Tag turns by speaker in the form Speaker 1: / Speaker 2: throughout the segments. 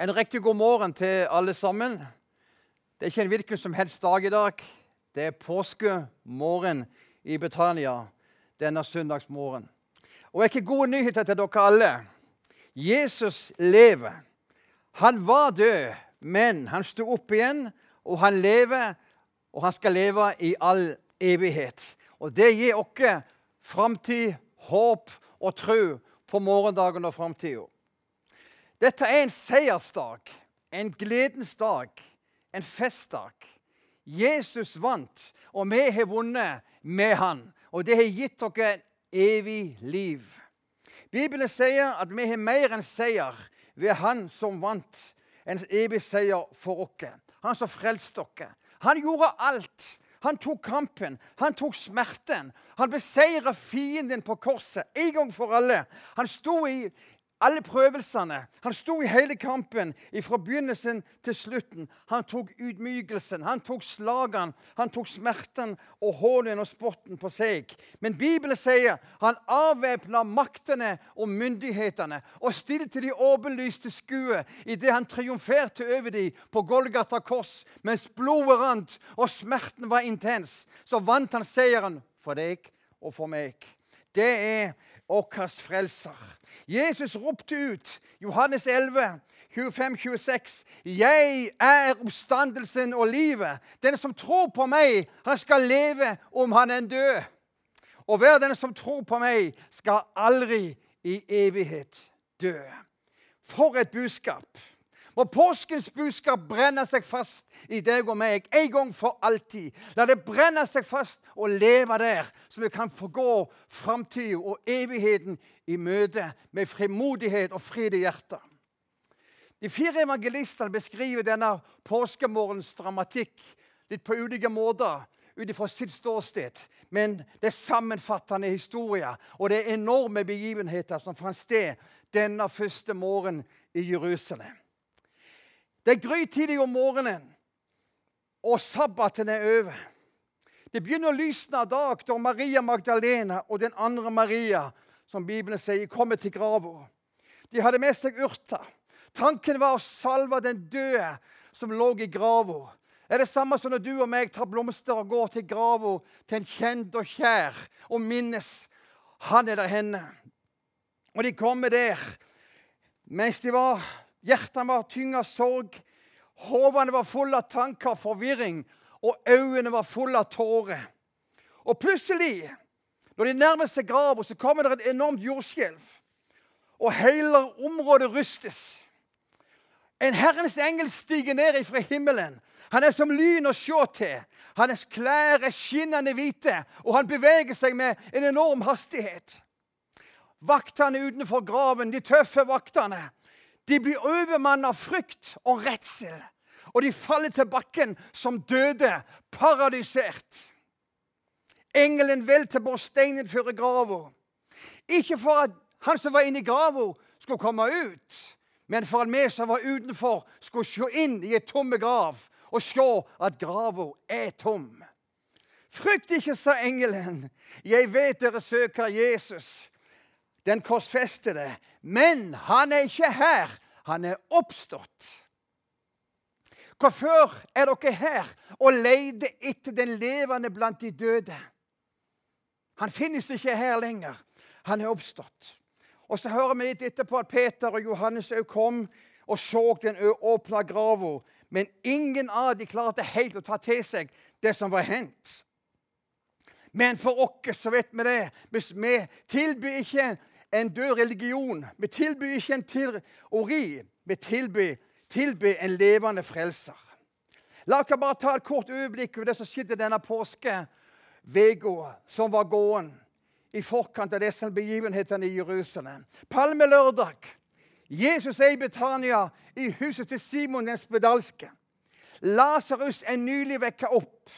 Speaker 1: En riktig god morgen til alle sammen. Det er ikke en hvilken som helst dag i dag. Det er påskemorgen i Betania denne søndagsmorgen. Og jeg har gode nyheter til dere alle. Jesus lever. Han var død, men han sto opp igjen, og han lever, og han skal leve i all evighet. Og det gir oss framtid, håp og tro på morgendagen og framtida. Dette er en seiersdag, en gledens dag, en festdag. Jesus vant, og vi har vunnet med han. Og det har gitt dere evig liv. Bibelen sier at vi har mer enn seier ved Han som vant en evig seier for oss. Han som frelste oss. Han gjorde alt. Han tok kampen, han tok smerten. Han beseira fienden på korset en gang for alle. Han sto i, alle prøvelsene. Han sto i hele kampen fra begynnelsen til slutten. Han tok ydmykelsen, han tok slagene, han tok smerten og hånen og spotten på seg. Men Bibelen sier han avvæpna maktene og myndighetene og stilte de åpenlyste skue idet han triumferte over dem på Golgata kors. Mens blodet rant og smerten var intens, så vant han seieren for deg og for meg. Det er vår frelser. Jesus ropte ut, Johannes 11, 25-26, 'Jeg er oppstandelsen og livet.' 'Den som tror på meg, han skal leve om han er død.' 'Og hver den som tror på meg, skal aldri i evighet dø.' For et budskap! Må påskens budskap brenne seg fast i deg og meg en gang for alltid. La det brenne seg fast og leve der, så vi kan forgå gå framtida og evigheten i møte med frimodighet og fred i hjertet. De fire evangelistene beskriver denne påskemorgens dramatikk litt på ulike måter ut fra sitt ståsted. Men det er sammenfattende historier, og det er enorme begivenheter som fant sted denne første morgenen i Jerusalem. Det er grytidlig om morgenen, og sabbaten er over. Det begynner å lysne av dag da Maria Magdalena og den andre Maria som Bibelen sier, kommer til grava. De hadde med seg urter. Tanken var å salve den døde som lå i grava. Det er det samme som når du og meg tar blomster og går til grava til en kjent og kjær og minnes. Han eller henne. Og de kommer der mens de var Hjertene var tynga av sorg. Hovene var fulle av tanker og forvirring, og øynene var fulle av tårer. Og plutselig, når de nærmer seg grava, så kommer det et enormt jordskjelv. Og hele området rystes. En Herrens engel stiger ned fra himmelen. Han er som lyn å se til. Hans klær er skinnende hvite, og han beveger seg med en enorm hastighet. Vaktene utenfor graven, de tøffe vaktene, de blir overmannet av frykt og redsel. Og de faller til bakken som døde, paradisert. Engelen velter bort steinen før grava. Ikke for at han som var inne i grava, skulle komme ut, men for at vi som var utenfor, skulle se inn i et tomme grav og se at grava er tom. Frykt ikke, sa engelen. Jeg vet dere søker Jesus, den korsfestede. Men han er ikke her. Han er oppstått. Hvorfor er dere her og leter etter den levende blant de døde? Han finnes ikke her lenger. Han er oppstått. Og Så hører vi litt etterpå at Peter og Johannes òg kom og så den åpna grava. Men ingen av dem klarte helt å ta til seg det som var hendt. Men for oss så vet vi det. Vi tilbyr ikke en død religion. Vi tilbyr ikke en teori. Vi tilbyr, tilbyr en levende frelser. La oss bare ta et kort øyeblikk over det som skjedde denne påskeveka som var gåen i forkant av disse begivenhetene i Jerusalem. Palmelørdag. Jesus er i Betania, i huset til Simon den spedalske. Lasarus er nylig vekka opp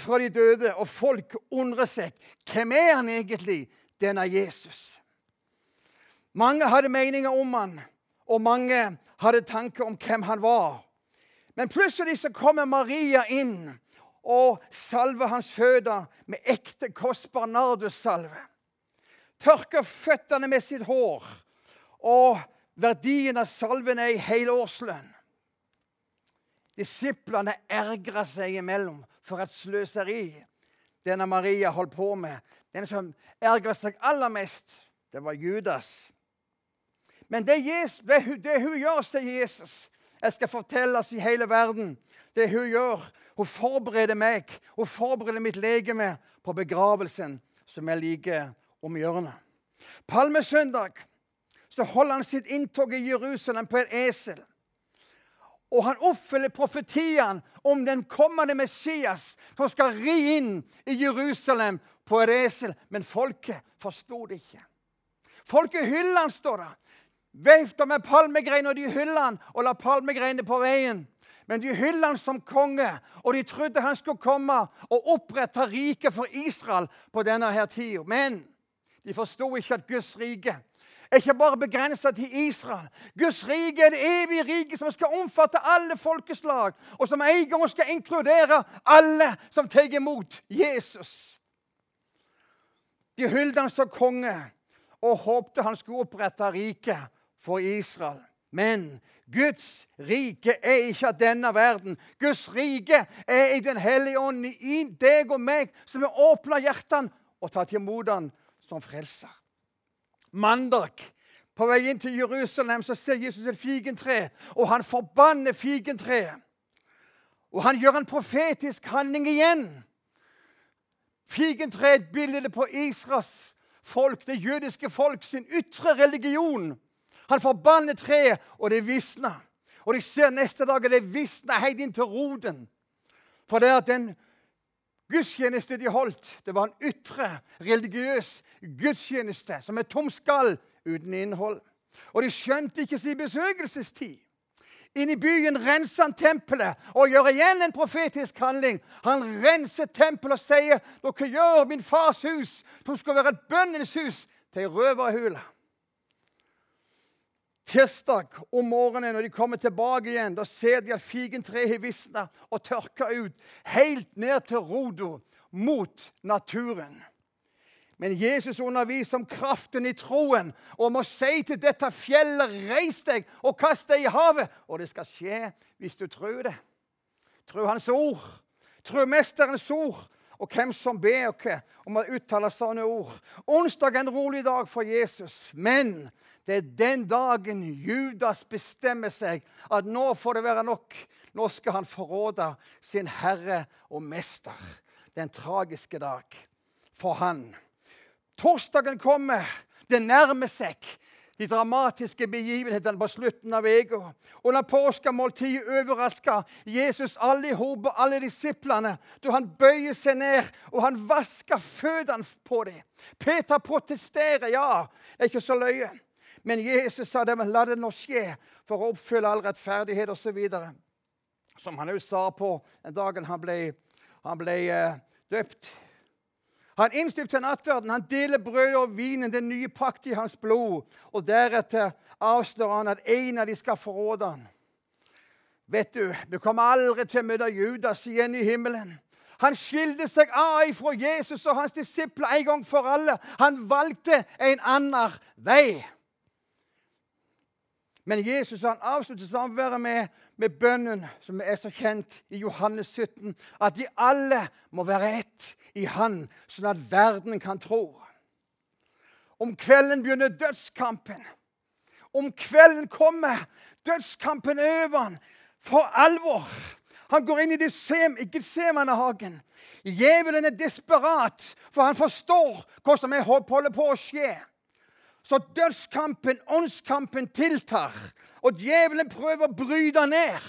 Speaker 1: fra de døde, og folk undrer seg. Hvem er han egentlig, denne Jesus? Mange hadde meninger om han, og mange hadde tanker om hvem han var. Men plutselig så kommer Maria inn og salver hans føtter med ekte, kostbar nardussalve. Tørker føttene med sitt hår og verdien av salven er i helårslønn. Disiplene ergra seg imellom for et sløseri denne Maria holdt på med. Den som ergra seg aller mest, det var Judas. Men det, Jesus, det, det hun gjør, sier Jesus, jeg skal fortelles i hele verden. Det hun gjør, hun forbereder meg, hun forbereder mitt legeme på begravelsen som er like om hjørnet. Palmesøndag så holder han sitt inntog i Jerusalem på et esel. Og han oppfyller profetien om den kommende Messias som skal ri inn i Jerusalem på et esel. Men folket forsto det ikke. Folket hyller han, står det. Vevte med palmegreiner, og de hylla han og la palmegreiner på veien. Men de hylla han som konge, og de trodde han skulle komme og opprette riket for Israel på denne her tida. Men de forsto ikke at Guds rike er ikke bare begrensa til Israel. Guds rike er det evige rike som skal omfatte alle folkeslag, og som en gang skal inkludere alle som tar imot Jesus. De hyllet han som konge og håpte han skulle opprette riket for Israel. Men Guds rike er ikke av denne verden. Guds rike er i Den hellige ånd, i deg og meg, som har åpna hjertene og tatt imot han som frelser. Mandag på vei inn til Jerusalem så ser Jesus et figentre, og han forbanner figentreet. Og han gjør en profetisk handling igjen. Figentreet er et bilde på Israels folk, det jødiske folk, sin ytre religion. Han forbanner treet, og det visner. Og de ser neste dag at det visner helt inn til roten. For det at den gudstjeneste de holdt, det var en ytre, religiøs gudstjeneste som er tom skall uten innhold. Og de skjønte ikke sin besøkelsestid. Inn i byen renser han tempelet og gjør igjen en profetisk handling. Han renser tempelet og sier dere gjør min fars hus, som skal være et bønnens hus, til ei. Tirsdag om morgenen når de kommer tilbake igjen, da ser de at figentreet har visna og tørka ut helt ned til roda mot naturen. Men Jesus underviser om kraften i troen og om å si til dette fjellet, reis deg og kast deg i havet. Og det skal skje hvis du tror det. Tro Hans ord. Tro Mesterens ord. Og hvem som ber oss om å uttale sånne ord. Onsdag er en rolig dag for Jesus. Men det er den dagen Judas bestemmer seg at nå får det være nok. Nå skal han forråde sin herre og mester. Det er en tragiske dag for han. Torsdagen kommer. Det nærmer seg de dramatiske begivenhetene på slutten av uka. Under påskemåltidet overraska Jesus alle i hop, alle disiplene, da han bøyer seg ned og han vasker føttene på dem. Peter protesterer. Ja, det er ikke så løye. Men Jesus sa det, men la det nå skje for å oppfylle all rettferdighet osv. Som han òg sa på den dagen han ble, han ble uh, døpt han innstifter nattverden, han deler brød og vinen, den nye pakt i hans blod. Og deretter avslører han at en av de skal forråde han. Vet du, du kommer aldri til å møte Judas igjen i himmelen. Han skilte seg av fra Jesus og hans disipler en gang for alle. Han valgte en annen vei. Men Jesus han avslutter samværet med, med bønnen som er så kjent i Johannes 17, at de alle må være ett i Han, sånn at verden kan tro. Om kvelden begynner dødskampen. Om kvelden kommer dødskampen over han for alvor. Han går inn i Getsemanehagen. Djevelen er desperat, for han forstår hva som holder på å skje. Så dødskampen, åndskampen, tiltar. Og djevelen prøver å bryte ned.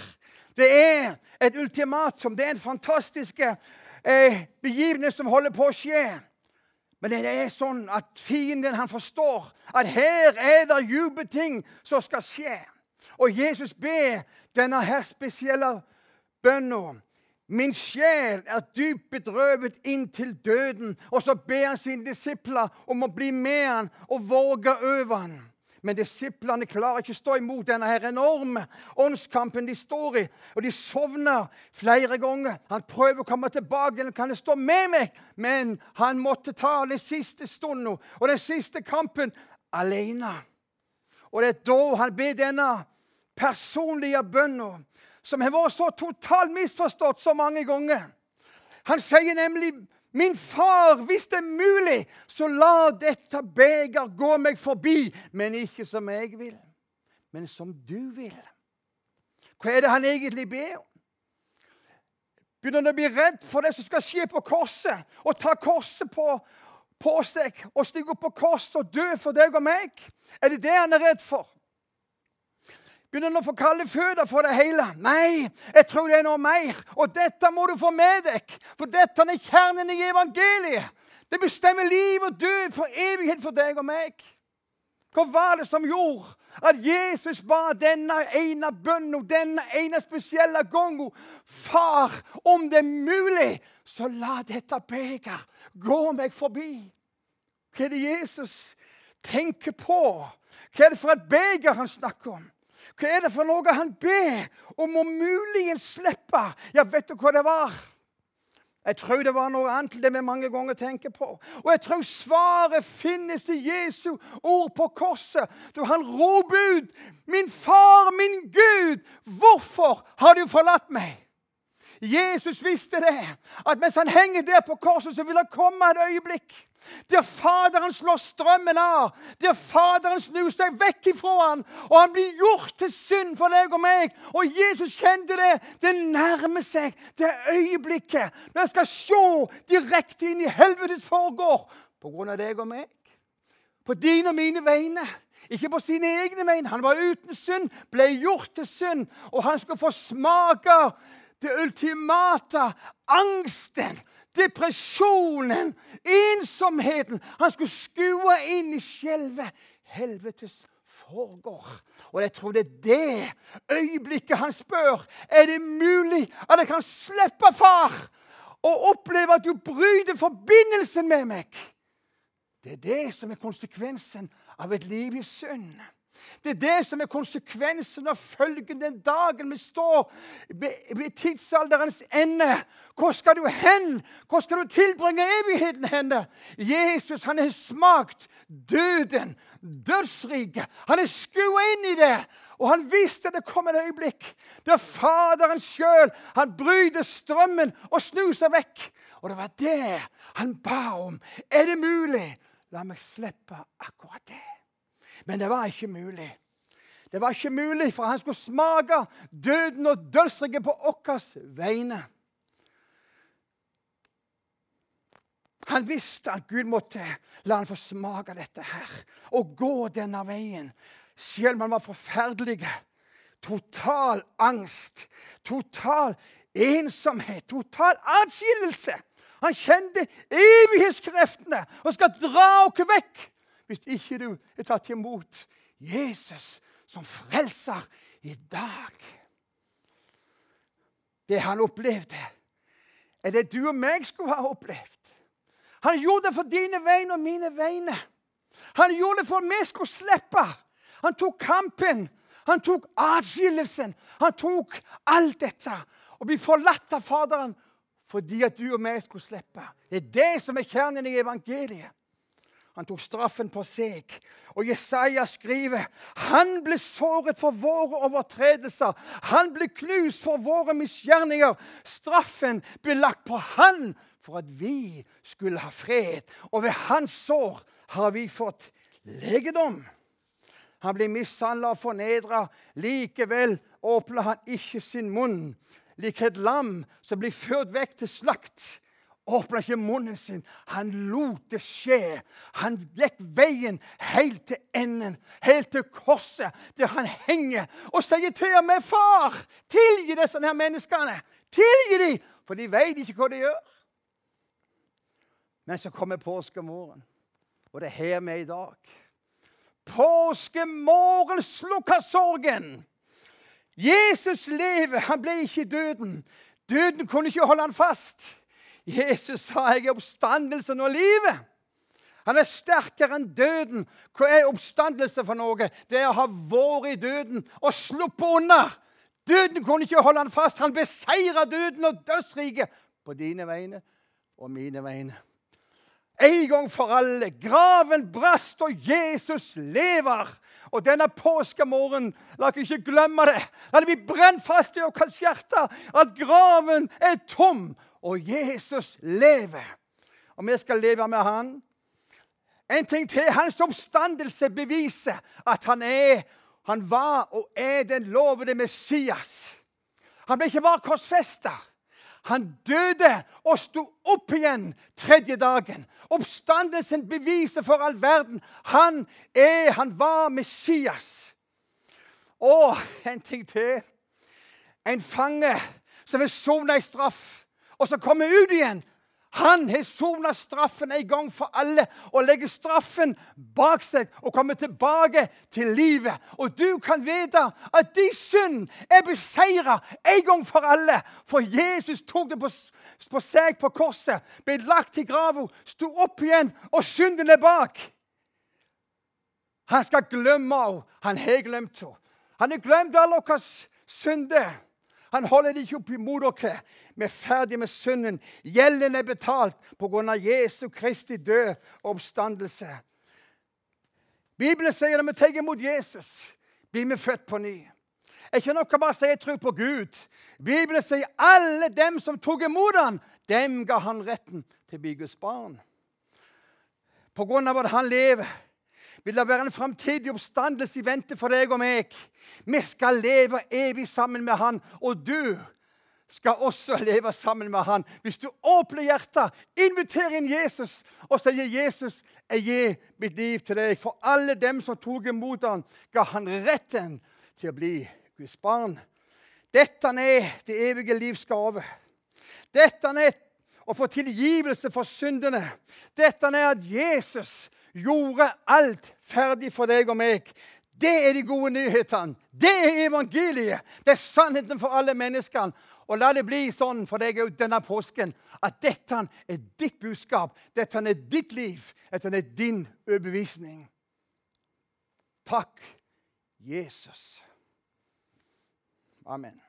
Speaker 1: Det er et ultimatum. Det er en fantastisk eh, begivenhet som holder på å skje. Men det er sånn at fienden han forstår at her er det dype ting som skal skje. Og Jesus ber denne her spesielle bønnen Min sjel er dypt bedrøvet inntil døden. Og så ber han sine disipler om å bli med han og våge over han. Men disiplene klarer ikke å stå imot denne her enorme åndskampen de står i. Og de sovner flere ganger. Han prøver å komme tilbake. Eller Kan det stå med meg? Men han måtte ta den siste stunden og den siste kampen alene. Og det er da han ber denne personlige bønnen, som har vært så totalt misforstått så mange ganger. Han sier nemlig Min far, hvis det er mulig, så la dette beger gå meg forbi, men ikke som jeg vil, men som du vil. Hva er det han egentlig ber om? Begynner han å bli redd for det som skal skje på korset, og ta korset på, på seg og stige opp på korset og dø for deg og meg? Er det det han er redd for? Begynner han å få kalde føtter for det hele? Nei, jeg tror det er noe mer. Og dette må du få med deg, for dette er kjernen i evangeliet. Det bestemmer liv og død for evighet for deg og meg. Hva var det som gjorde at Jesus ba denne ene bønnen, denne ene spesielle gangen? Far, om det er mulig, så la dette beger gå meg forbi. Hva er det Jesus tenker på? Hva er det for et beger han snakker om? Hva er det for noe han ber om å muligens slippe? Ja, vet du hva det var? Jeg tror det var noe annet det vi mange ganger tenker på. Og jeg tror svaret finnes i Jesu ord på korset, Du, han roper ut 'Min far, min Gud, hvorfor har du forlatt meg?' Jesus visste det, at mens han henger der på korset, så vil det komme et øyeblikk der Faderen slår strømmen av, der Faderen snur seg vekk ifra han, og han blir gjort til synd for deg og meg. Og Jesus kjente det. Det nærmer seg det øyeblikket når jeg skal se direkte inn i helvetes forgård på grunn av deg og meg. På dine og mine vegne. Ikke på sine egne vegne. Han var uten synd, ble gjort til synd, og han skulle få smake det ultimate angsten depresjonen, ensomheten. Han skulle skue inn i skjelve helvetes foregår. Og jeg tror det er det øyeblikket han spør. Er det mulig at jeg kan slippe far og oppleve at du bryter forbindelsen med meg? Det er det som er konsekvensen av et liv i synd. Det er det som er konsekvensen av følgen den dagen vi står ved tidsalderens ende. Hvor skal du hen? Hvor skal du tilbringe evigheten henne? Jesus han har smakt døden, dødsriket. Han er skua inn i det. Og han visste det kom et øyeblikk der Faderen sjøl bryter strømmen og snur seg vekk. Og det var det han ba om. Er det mulig? La meg slippe akkurat det. Men det var ikke mulig. Det var ikke mulig, for han skulle smake døden og dødsriket på våre vegne. Han visste at Gud måtte la han få smake dette her og gå denne veien, selv om han var forferdelig. Total angst, total ensomhet, total atskillelse. Han kjente evighetskreftene og skal dra oss vekk hvis ikke du er tatt imot Jesus som frelser i dag. Det han opplevde, er det du og meg skulle ha opplevd. Han gjorde det for dine vegne og mine vegne. Han gjorde det for at vi skulle slippe. Han tok kampen. Han tok adskillelsen. Han tok alt dette og ble forlatt av Faderen fordi at du og meg skulle slippe. Det er det som er kjernen i evangeliet. Han tok straffen på seg. Og Jesaja skriver han ble såret for våre overtredelser. Han ble knust for våre misgjerninger. Straffen ble lagt på han for at vi skulle ha fred. Og ved hans sår har vi fått legedom. Han ble mishandla og fornedra. Likevel åpna han ikke sin munn. Lik et lam som blir ført vekk til slakt åpna ikke munnen sin. Han lot det skje. Han gikk veien helt til enden, helt til korset, der han henger og sier til og med far, tilgi disse her menneskene. Tilgi dem, for de vet ikke hva de gjør. Men så kommer påskemorgen, og det er her vi er i dag. Påskemorgen slukker sorgen. Jesus lever, han ble ikke i døden. Døden kunne ikke holde han fast. Jesus sa, 'Jeg er oppstandelsen og livet'. Han er sterkere enn døden. Hva er oppstandelse for noe? Det er å ha vært i døden og sluppet unna. Døden kunne ikke holde han fast. Han beseira døden og dødsriket på dine vegne og mine vegne. En gang for alle. Graven brast, og Jesus lever. Og denne påskemorgenen, la oss ikke glemme det. La det bli brent fast i vårt hjerte at graven er tom, og Jesus lever. Og vi skal leve med han. En ting til. Hans oppstandelse beviser at han er, han var og er den lovede Messias. Han ble ikke bare korsfesta. Han døde og sto opp igjen tredje dagen. Oppstandelsen beviser for all verden han er, han var Messias. Og en ting til. En fange som vil sone i straff, og så kommer ut igjen han har sona straffen en gang for alle og legger straffen bak seg og kommer tilbake til livet. Og du kan vite at din synd er beseira en gang for alle. For Jesus tok det på, på seg på korset, ble lagt i grava, sto opp igjen, og synden er bak. Han skal glemme henne. Han har glemt henne. Han har glemt alle våre synder. Han holder det ikke opp imot dere. Vi er ferdig med synden. Gjelden er betalt pga. Jesu Kristi død og oppstandelse. Bibelen sier når vi tar imot Jesus, blir vi født på ny. Er ikke nok å bare si jeg tror på Gud. Bibelen sier alle dem som tok imot ham, dem ga han retten til å bli Guds barn. På grunn av at han lever, vil det være en framtidig oppstandelse i vente for deg og meg. Vi skal leve evig sammen med Han, og du skal også leve sammen med Han. Hvis du åpner hjertet, inviterer inn Jesus og sier, 'Jesus, jeg gir mitt liv til deg.' For alle dem som tok imot ham, ga han retten til å bli Guds barn. Dette er det evige livs gave. Dette er å få tilgivelse for syndene. Dette er at Jesus gjorde alt ferdig for deg og meg. Det er de gode nyhetene. Det er evangeliet. Det er sannheten for alle menneskene. Og la det bli sånn for deg òg denne påsken at dette er ditt budskap. Dette er ditt liv. Dette er din overbevisning. Takk, Jesus. Amen.